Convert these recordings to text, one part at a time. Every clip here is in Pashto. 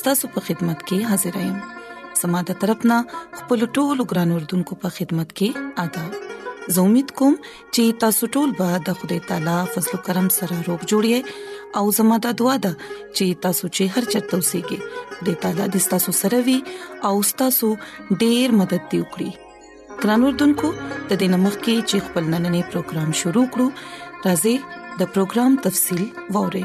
ستاسو په خدمت کې حاضر یم سماده طرفنا خپل ټولو ګران اردوونکو په خدمت کې آداب زه امید کوم چې تاسو ټول به د خدای تعالی فضل او کرم سره روغ جوړی او زموږ د دعا د چې تاسو چې هر چرته اوسئ کې د تعالی د تاسو سره وي او تاسو ډیر مدد دی وکړي ګران اردوونکو د دې نمک کې چې خپل نننې پروګرام شروع کړو راځي د پروګرام تفصيل ووري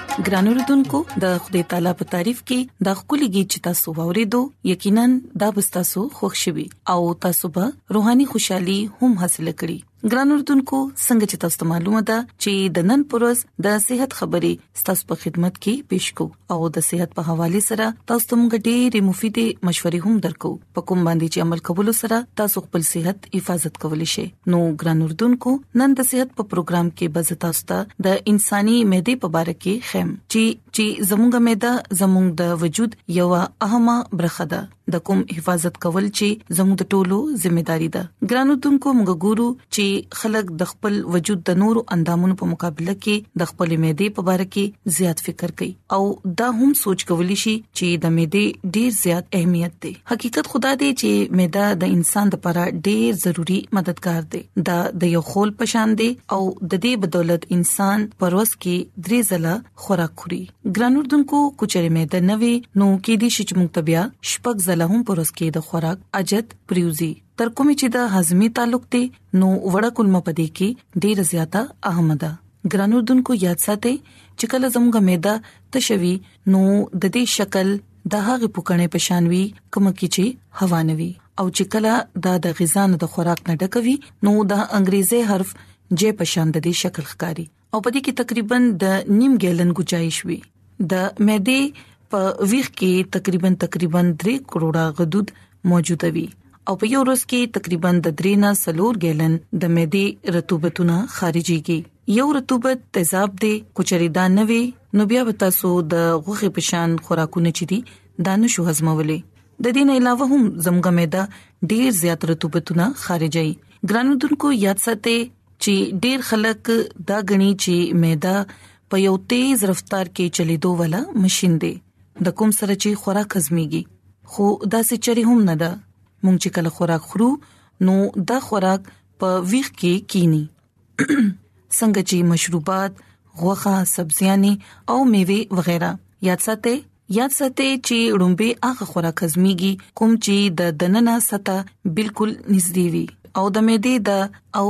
ګران اوردونکو د خدای تعالی په تعریف کې د خولي گی چې تاسو ورېدو یقینا دا به تاسو خوښ شي او تاسو به روحاني خوشحالي هم حاصل کړئ ګران اوردونکو څنګه چې تاسو معلومه ده چې د نن پروز د صحت خبرې ستاسو په خدمت کې پېښ کو او د صحت په حواله سره تاسو ته موږ ډېری مفیدې مشورې هم درکو په کوم باندې چې عمل کولو سره تاسو خپل صحت حفاظت کولی شئ نو ګران اردوونکو نن د صحت په پروګرام کې به تاسو ته د انساني معدې په اړه کې خیم چې چې زموږ معده زموږ د وجود یو اهمه برخه ده د کوم حفاظت کول چې زموږ د ټولو ځمېداري ده ګران اردوونکو موږ ګورو چې خلک د خپل وجود د نورو اندامونو په مقابله کې د خپل معدې په اړه کې زیات فکر کوي او دا هم سوچ کولی شي چې د معده ډیر زیات اهمیت دی حقیقت خدا دی چې معده د انسان لپاره ډیر ضروری مددگار دی دا د یو خول پشان دی او د دې بدولت انسان پروس کې درې ځله خوراک خوري ګرانوردونکو کوچري معده نوي نو کې دي شچمنتبیا شپږ ځله هم پروس کې د خوراک اجت پریوزي تر کومې چې د هضمي تعلق دی نو وړه کلمه پدې کې ډیره زیاته اهمه ده ګرانوردونکو یاد ساتئ چې کله زموږه معده تشوي نو د دې شکل د هغه پوکړې پشانوي کوم کې چې هوا نوي او چې کله دا د غذا نه د خوراک نه ډکوي نو د انګریزي حرف جې پشان د دې شکل ښکاری او په دې کې تقریبا د نیم ګیلن گنجائش وي د معدې په ویخ کې تقریبا تقریبا 3 کروڑه غدود موجود وي او په یو ورځ کې تقریبا د 3 نه 4 ګیلن د معدې رطوبتونه خارجيږي یو رطوبت تیزاب دی کوچري دا نه وي نو بیا وتا سو د غوخه پشان خوراکونه چي دي دانه شو هضمولې د دې نه علاوه هم زمګه معده ډیر زیات رطوبتونه خارجي ګرانودونکو یاد ساتئ چې ډیر خلک دا غني چې معده په یو تیز رفتار کې چلیدو والا ماشين دی د کوم سره چې خوراک هضميږي خو دا سې چره هم نه ده مونږ چې کله خوراک خورو نو دا خوراک په ویخ کې کینی څنګه چې مشروبات غوخه سبزيانې او میوه وغیرہ یاد ساتئ یاد ساتئ چې ړومبه هغه خوراک هضميږي کوم چې د دننه سطح بالکل نږدې وي او د معدې د او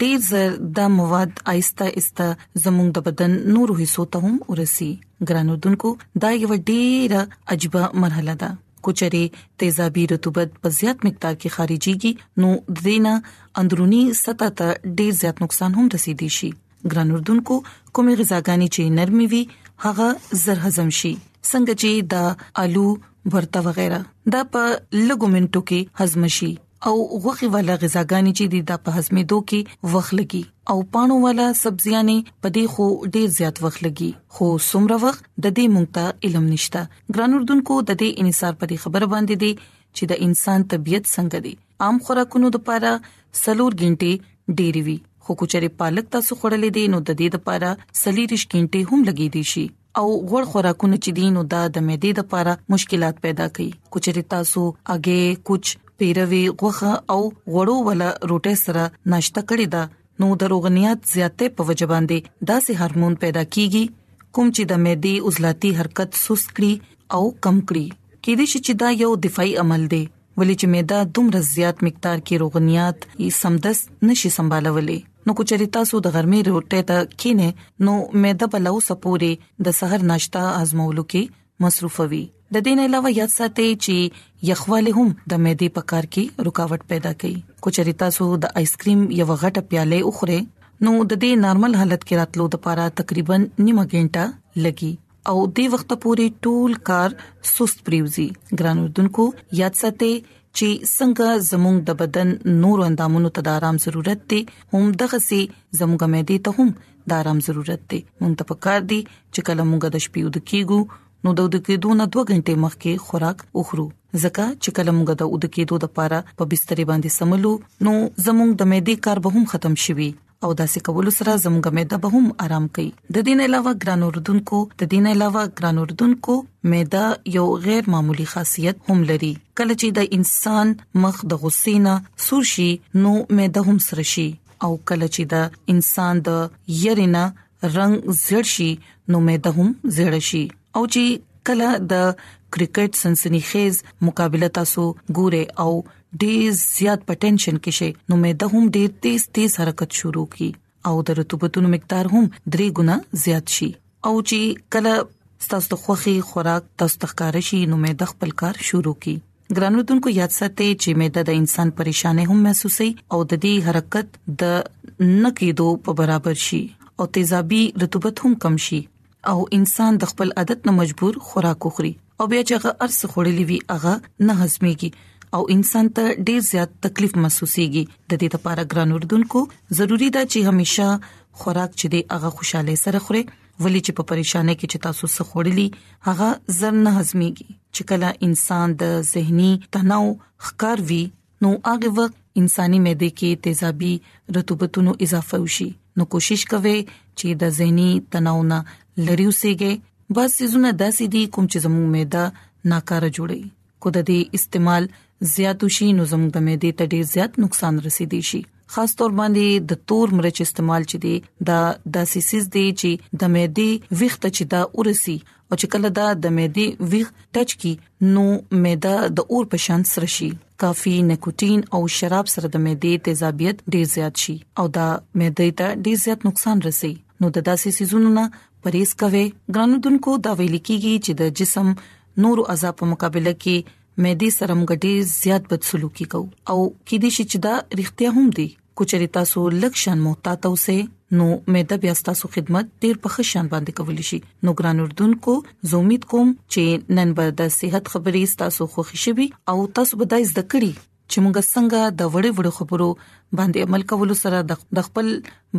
ډیر زر د مواد آیسته ایسته زموږ د بدن نور حصو ته هم ورسي ګرانو دونکو دا یو ډیره عجیب مرحله ده کوچري تیزابي رطوبت په زیات مقدار کې خارجيږي نو دینه اندروني سطح ته ډیر زیات نقصان هم رسیدي شي ګران اردوونکو کومې غذاګانې چې نرمي وي هغه زر هضم شي څنګه چې دا آلو ورته وغیرہ دا په لګو منټو کې هضم شي او غوخي والا غذاګانې چې د په هضمېدو کې وخت لګي او پانو والا سبزيانې په دې خو ډېر زیات وخت لګي خو سمره وخت د دې مونږ ته علم نشته ګران اردوونکو د دې انصار په خبره باندې دي چې د انسان طبيعت څنګه دی عام خوراکونو لپاره سلور غنټه ډېری وي خو کچره پالک تاسو خړلې دي نو د دې لپاره سلیریش غنټه هم لګې دي شي او غوړ خوراکونه چې دین او دا د معدې لپاره مشکلات پیدا کوي کچره تاسو اگې کوچ پیروي غوخه او غوړو ولا روټه سره ناشته کړې ده نو د روغنيات زیاتې په وجبان دي داسې هورمون پیدا کیږي کوم چې د معدې عضلاتي حرکت سست کړي او کم کړي کې دي چې دا یو دفاعي عمل دی ولې چې معده دومره زیات مقدار کې روغنيات یې سمدس نشي سمبالولې نو کو چریتا سو د ګرمې روټه ته کینې نو معده په لو سپوري د سحر ناشتا ازمولو کې مصروفوي د دین علاوه یاد ساتي چې یخواله هم د معده په کار کې رکاوټ پیدا کوي کو چریتا سو د آیس کریم یو غټه پیاله اوخره نو د دې نارمل حالت کې راتلو لپاره تقریبا نیمه غنټه لګي او دې وخت پورې ټول کار سست پریوزي ګران اردوونکو یاد ساتئ چې څنګه زموږ د بدن نور اندامونو ته د آرام ضرورت دی هم دغه سي زموږ معدې ته هم د آرام ضرورت دی مونږ ته پکار دي چې کله موږ د شپې ود کیګو نو د ود کېدو نه 2 غنټه مخکې خوراک وخورو ځکه چې کله موږ د ود کېدو لپاره په بستر باندې سملو نو زموږ د معدې کار به هم ختم شي او داسې کول سره زموږ معده به هم آرام کوي د دین علاوه ګران اوردونکو د دین علاوه ګران اوردونکو معده یو غیر معمولی خاصیت هم لري کله چې د انسان مخ د غصې نه سور شي نو معده هم سره شي او کله چې د انسان د يرینه رنگ زړ شي نو معده هم زړ شي او چې کله د کرکټ سنسنی خیز مقابله تاسو ګوره او ډیر زیات په ټینشن کې شي نو معده هم ډیر تیز تیز حرکت شروع کی او د رطوبتونو مقدار هم درې ګنا زیات شي او چې کله تاسو د خوخي خوراک تاسو تخکار شي نو معده خپل کار شروع کی ګرانوتونکو یاد ساتئ چې معده د انسان پریشانه هم محسوسي او د دې حرکت د نکیدو په برابر شي او تیزابي رطوبت هم کم شي او انسان د خپل عادت نه مجبور خوراک وخوري او بیا چې هغه ارس خورلې وي هغه نه هضميږي او انسان ته ډیر زیات تکلیف محسوسيږي د دې لپاره ګران اردوونکو ضروری ده چې همیشه خوراک چې دی هغه خوشاله سره خوري ولې چې په پریشانه کې چې تاسو څه خورلي هغه زر نه هضميږي چې کله انسان د زهني تناو ښکار وي نو هغه وخت انساني معده کې تیزابي رطوبتونو اضافه وشي نو کوشش کوي چې د زهني تناو نه لری اوسېږي بعض سيزونه داسې دي کوم چې زموږ معده ناکاره جوړي کو د دې استعمال زیات شي نو زموږ د معده ته ډیر زیات نقصان رسیدي شي خاص تور باندې د تور مرچ استعمال چي دي دا داسې سیس دي چې د معده ویخت چې دا ورسي او چې کله دا د معدې ویغ ټچ کی نو معده د اور په شان سره شي کافي نیکوتین او شراب سره د معدې تیزابیت ډیر زیات شي او دا معده ته ډیر زیات نقصان رسي نو د داسې سيزونو نه پرهیز کوي ګرانو دنکو دا ویل کیږي چې د جسم نور اعضاء په مقابله کې مېدی سرمګټي زیات بدسلوکی کو او کې دي چې دا رښتیا هم دي کوچري تاسو لک شان محتاط اوسئ نو مې د بیا تاسو خدمت ډیر په خشن باندې کول شي نو ګران اردوونکو زه امید کوم چې نن به د صحت خبرې تاسو خوښ شي او تاسو به دایز د کړی چې موږ څنګه د وړې وړې خبرو باندې عمل کولو سره د خپل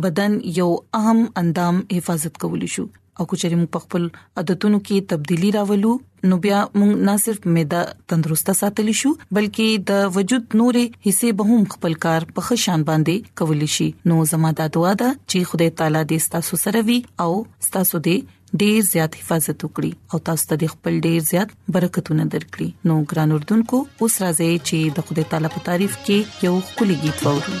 بدن یو اهم اندام حفاظت کولی شو او کچري موږ خپل عادتونو کې تبدیلی راولو نو بیا موږ نه صرف معده تندرست ساتلی شو بلکې د وجود نورې حصے به هم خپل کار په ښه شان باندې کولی شي نو زموږ د دعا ده چې خدای تعالی دې ستاسو سره وي او ستاسو دې ډیر زیات حفاظت وکړي او تاسو ته خپل ډیر زیات برکتونه درکړي نو ګران اردوونکو اوس راځي چې د خدای تعالی په تعریف کې یو کلیګیت ووري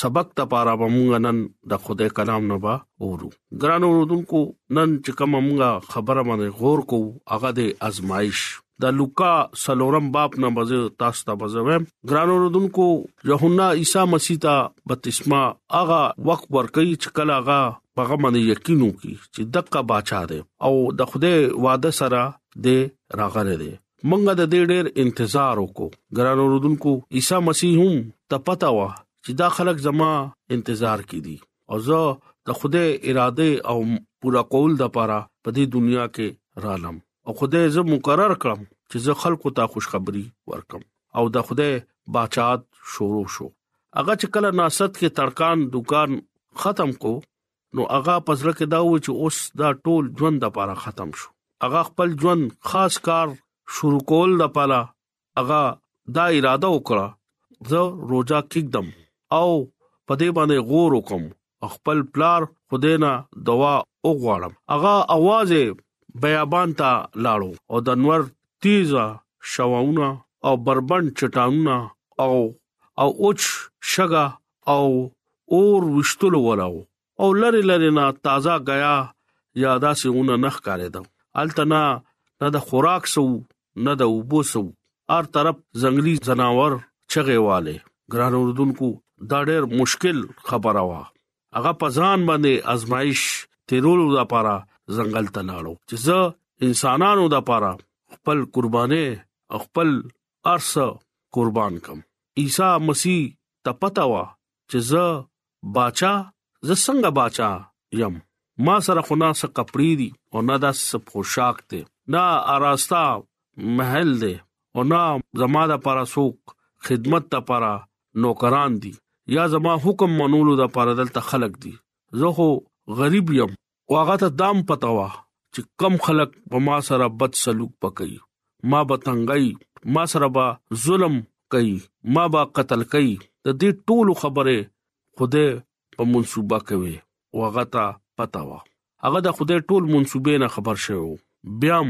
سبق د پاره به مونږ نن د خدای کلام نه با اورو ګران اوردونکو نن چې کومه مونږه خبره باندې غور کو هغه د ازمایش د لوکا سلورم باب نه بزه تاسو ته بزوم ګران اوردونکو یوحنا عیسی مسیح ته بپتسما هغه وخت ورکړي چې کله هغه هغه باندې یقین وکړي چې دغه بچا دی او د خوده وعده سره د راغره دی مونږه د دې ډېر انتظار وکړو ګران اوردونکو عیسی مسیح هم ته پتا و چې دا خلک زما انتظار کې دي او زه د خوده اراده او پورا کول د پاره په دې دنیا کې رالم او خوده زه مقرر کړم چې زه خلکو ته خوشخبری ورکم او د خوده بچات شروع شو هغه چې کله ناست کې ترکان دکان ختم کو نو هغه په زړه کې دا و چې اوس دا ټول ژوند د پاره ختم شو هغه خپل ژوند خاص کار شروع کول د پاره هغه دا اراده وکړه زه روزه کېږم او په دې باندې غور وکم خپل پلار خدای نه دوا وغواړم هغه आवाज بیابان ته لاړو او د انور تیزه شواونه او بربند چټانونه او او اوچ شګه او اور وشتلو ولاو او لری لری نه تازه غیا یا داسې ونه نخ کاریدو التنا نه د خوراک سو نه د وبو سو هر طرف زنګلی جناور چغه والے ګران اردوونکو دا ډېر مشکل خبره وا هغه په ځان باندې ازمایش تیرولو لپاره ځنګل ته لاړو چې زه انسانانو لپاره خپل قربانې خپل ارسه قربان کم عیسی مسیح ته پتا وا چې زه باچا زه څنګه باچا یم ما سره خو نه څه کپړې دي او نه دا څه پوشاک دي نه اراستا محل دي او نه زما د پارا سوق خدمت د پارا نوکران دي یا زما حکم منولو د پارا دلته خلق دي زه هو غریب یم او هغه ته دام پتا وا چې کم خلک په ما سره بد سلوک پکې ما به تنګي ما سره به ظلم کوي ما به قتل کوي د دې ټولو خبره خوده په منصوبه کوي او هغه ته پتا وا هغه د خوده ټول منصوبې نه خبر شوو بیا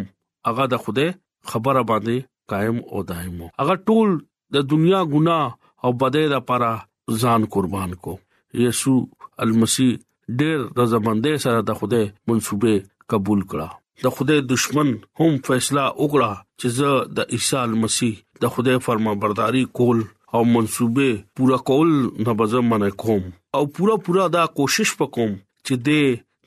هغه د خوده خبره باندې قائم او دائم هغه ټول د دنیا ګناه او بدۍ لپاره ځان قربان کو یسوع المسی ډېر رضامندۍ سره د خوده منسوبه قبول کړه د خوده دشمن هم فیصله وکړه چې زه د عیسی المسی د خوده فرمانبرداري کول او منسوبه پوره کول نه بزم منه کوم او پوره پوره دا کوشش وکوم چې د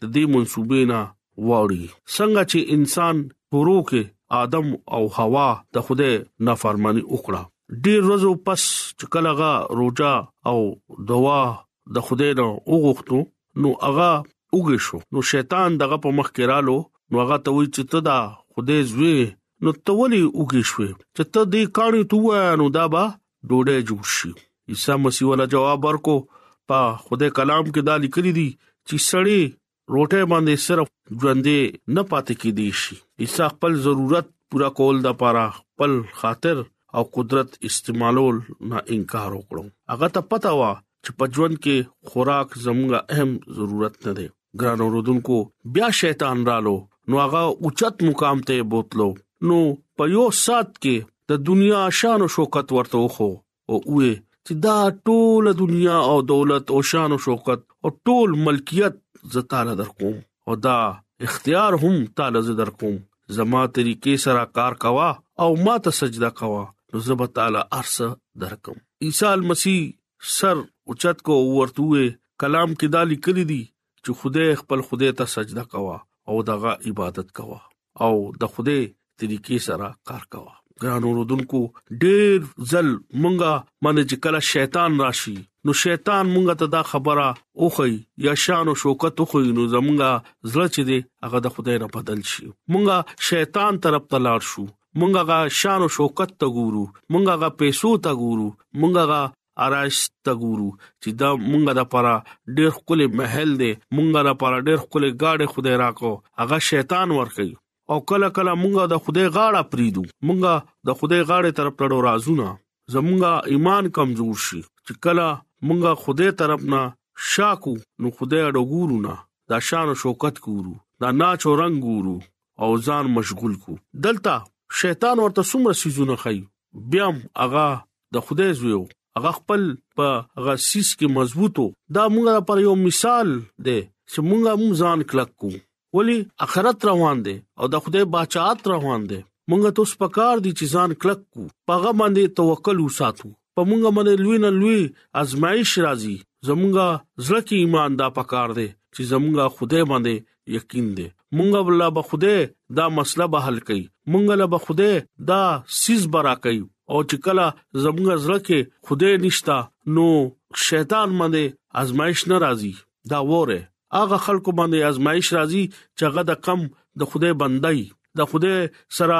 د دې منسوبې نه واړي څنګه چې انسان پرو کې ادم او حوا د خوده نافرمانی وکړه ډیر ورځو پس چې کلهغه روزه او دوا د خوده نه وغوښتو نو هغه وګی شو نو شیطان دغه په مخ کې رالو نو هغه ته وی چې ته دا خوده زوی نو ته ولي وګی شو چې ته دې کاني تو نو دا با ډوډۍ جوړ شي عیسی مسیح ولا جواب ورکو په خدای کلام کې دا لیکلي دي چې سړی روټه باندې صرف ژوندې نه پاتې کیدی شي عیسی خپل ضرورت پورا کول د پاره خپل خاطر او قدرت استعمالول نه انکار وکړو هغه ته پتا و چې په ژوند کې خوراک زموږه اهم ضرورت نه دی ګران اوردونکو بیا شیطان رالو نو هغه اوچت مقام ته بوتلو نو په یو سات کې د دنیا شان او شوکت ورته وخو او وې چې دا ټول دنیا او دولت او شان او شوکت او ټول ملکیت زتاله درکوم او دا اختیار هم تعالی ز درکوم زما طریقې سره کار کوا او ما ته سجده کوا نو زب تعالی ارس درکم عیسی مسیح سر اوچت کو ورته کلام کې دا لیکلي دي چې خدای خپل خدای ته سجده کوا او دغه عبادت کوا او د خدای طریقې سره کار کوا ګران اوردونکو ډېر ځل مونږه باندې چې کله شیطان راشي نو شیطان مونږه ته دا خبره اوخی یا شان او شوکت اوخی نو زمونږه زړه چې دی هغه د خدای نه بدل شي مونږه شیطان طرف ته لاړ شو مونږه شان او شوکت ته ګورو مونږه پیسو ته ګورو مونږه آرایش ته ګورو چې دا مونږه د پاره ډېر خپل محل دی مونږه د پاره ډېر خپل گاډه خدای راکو هغه شیطان ورکي او کله کله مونږه د خدای غاړه پریدو مونږه د خدای غاړه طرف ته راځونه زمونږه ایمان کمزور شي چې کله مونږه خدای طرف نه شاکو نو خدای اډو ګورو نه دا شان او شوکت ګورو دا ناچ او رنگ ګورو او ځان مشغول کو دلته شیطان ورته څومره سيزونه خي بیا هغه د خدای زویو هغه خپل په هغه سیس کې مضبوطو دا موږ پر یو مثال دی چې موږ هم ځان کلک کو ولی اخرت روان دی او د خدای بچات روان دی موږ ته اوس پکار دي چې ځان کلک کو پاغه باندې توکل وساتو په موږ باندې لوی نه لوی ازمایش راځي زموږه زړه کې ایمان دا پکار دی چې زموږه خدای باندې یقین دی مونږه الله به خوده دا مسله به حل کړي مونږه له به خوده دا سیز برا کوي او چې کله زموږ زړه کې خوده نشتا نو شیطان باندې آزمائش ناراضي دا وره هغه خلکو باندې آزمائش راځي چې هغه د کم د خوده بندای د خوده سره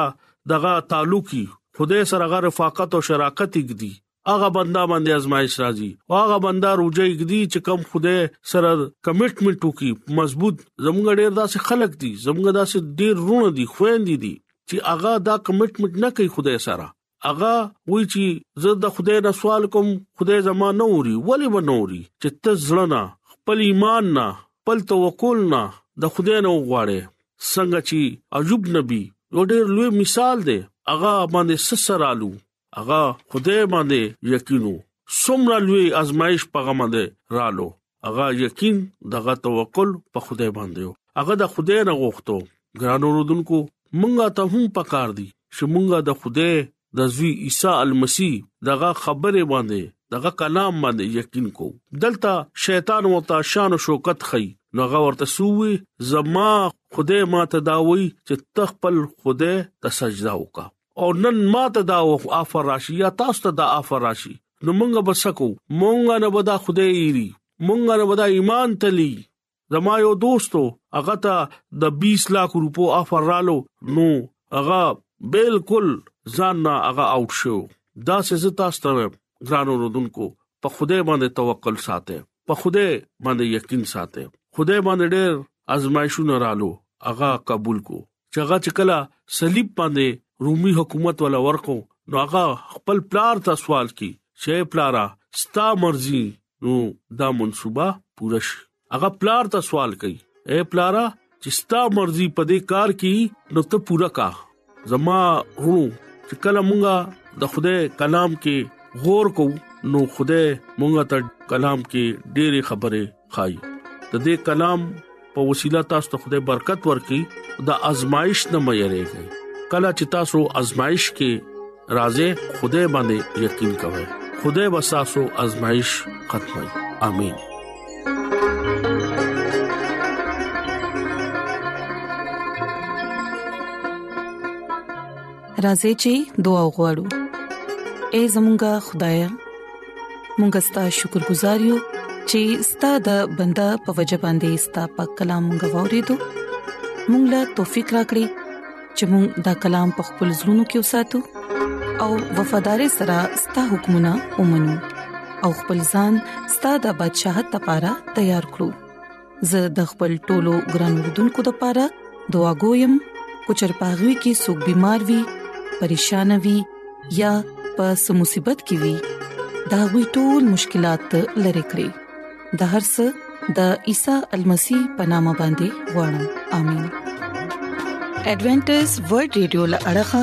دغه تعلقي خوده سره غره رفاقت او شراکت کړي هغه بندا باندې ازمایش راځي او هغه بندا روجه یګدي چې کم خوده سره کمټمنټ وکي مضبوط زموږ ډیر داسې خلک دي زموږ داسې ډیر رونه دي خويندې دي چې هغه دا کمټمنټ نه کوي خوده سره هغه وای چې زه د خوده نه سوال کوم خوده زما نه اوري ولی و نه اوري چې ته ځړنا خپل ایمان نه خپل توکل نه د خوده نه وغواړي څنګه چې ایوب نبی یو ډیر لوی مثال دی هغه باندې سسرالو هغه خدای باندې یقینو څومره لوی ازمایش په غمه ده رالو هغه یقین دغه توکل په خدای باندې یو هغه د خدای نه غوښتو ګران اوردونکو مونږه ته هم پکار دي چې مونږه د خدای د زوی عیسی المسی دغه خبره باندې دغه کلام باندې یقین کو دلته شیطان ورته شان او شوکت خي نو هغه ورته سووي زما خدای ما ته دا وای چې تخپل خدای ته سجدا وکا او نن ماته دا افر راشي یا تاسو ته دا افر راشي نو مونږ به سکو مونږ نه ودا خدای ایری مونږ نه ودا ایمان تلی زما یو دوستو هغه ته د 20 لک روپو افر رالو نو هغه بالکل ځان نه هغه اوټ شو دا څه زتا ستوي ګرانو رودونکو په خوده باندې توکل ساته په خوده باندې یقین ساته خوده باندې ډېر ازمایښونه رالو هغه قبول کو چې هغه چې کله صلیب باندې رومي حکومت ولا ورکو نو هغه خپل پلار ته سوال کی چې پلارا ستا مرزي نو دا منصوبه پوره شي هغه پلار ته سوال کوي اے پلارا چې ستا مرزي په دې کار کې نو ته پوره کا زما هونو چې کله مونږه د خوده کلام کې غور کو نو خوده مونږه ته کلام کې ډېری خبره خای د دې کلام په وسیله تاسو ته خدای برکت ورکړي دا آزمائش نه مې یریږي کله چې تاسو آزمائش کې راځي خدای باندې یقین کوئ خدای وساسو آزمائش ختمي امين راځي چې دعا وغوړو اے زمونږ خدای مونږ ستاسو شکر گزار یو چې ستاسو د بندا په وجبان دي ستاسو په کلام غوړې دو مونږ لا توفيق راکړي چې مونږ دا کلام په خپل زړونو کې وساتو او وفادار سره ستاسو حکمونه ومنو او خپل ځان ستاسو د بدشاہت لپاره تیار کړو زه د خپل ټولو ګران وردونکو لپاره دعا کوم کو چې پاغوي کې سګ بيمار وي پریشان وي یا په سمصيبت کې وي دا وي ټول مشکلات لری کړی د هر څه د عیسی المسی پنامه باندې وړم امين ایڈونچر ورلد رادیو لړغا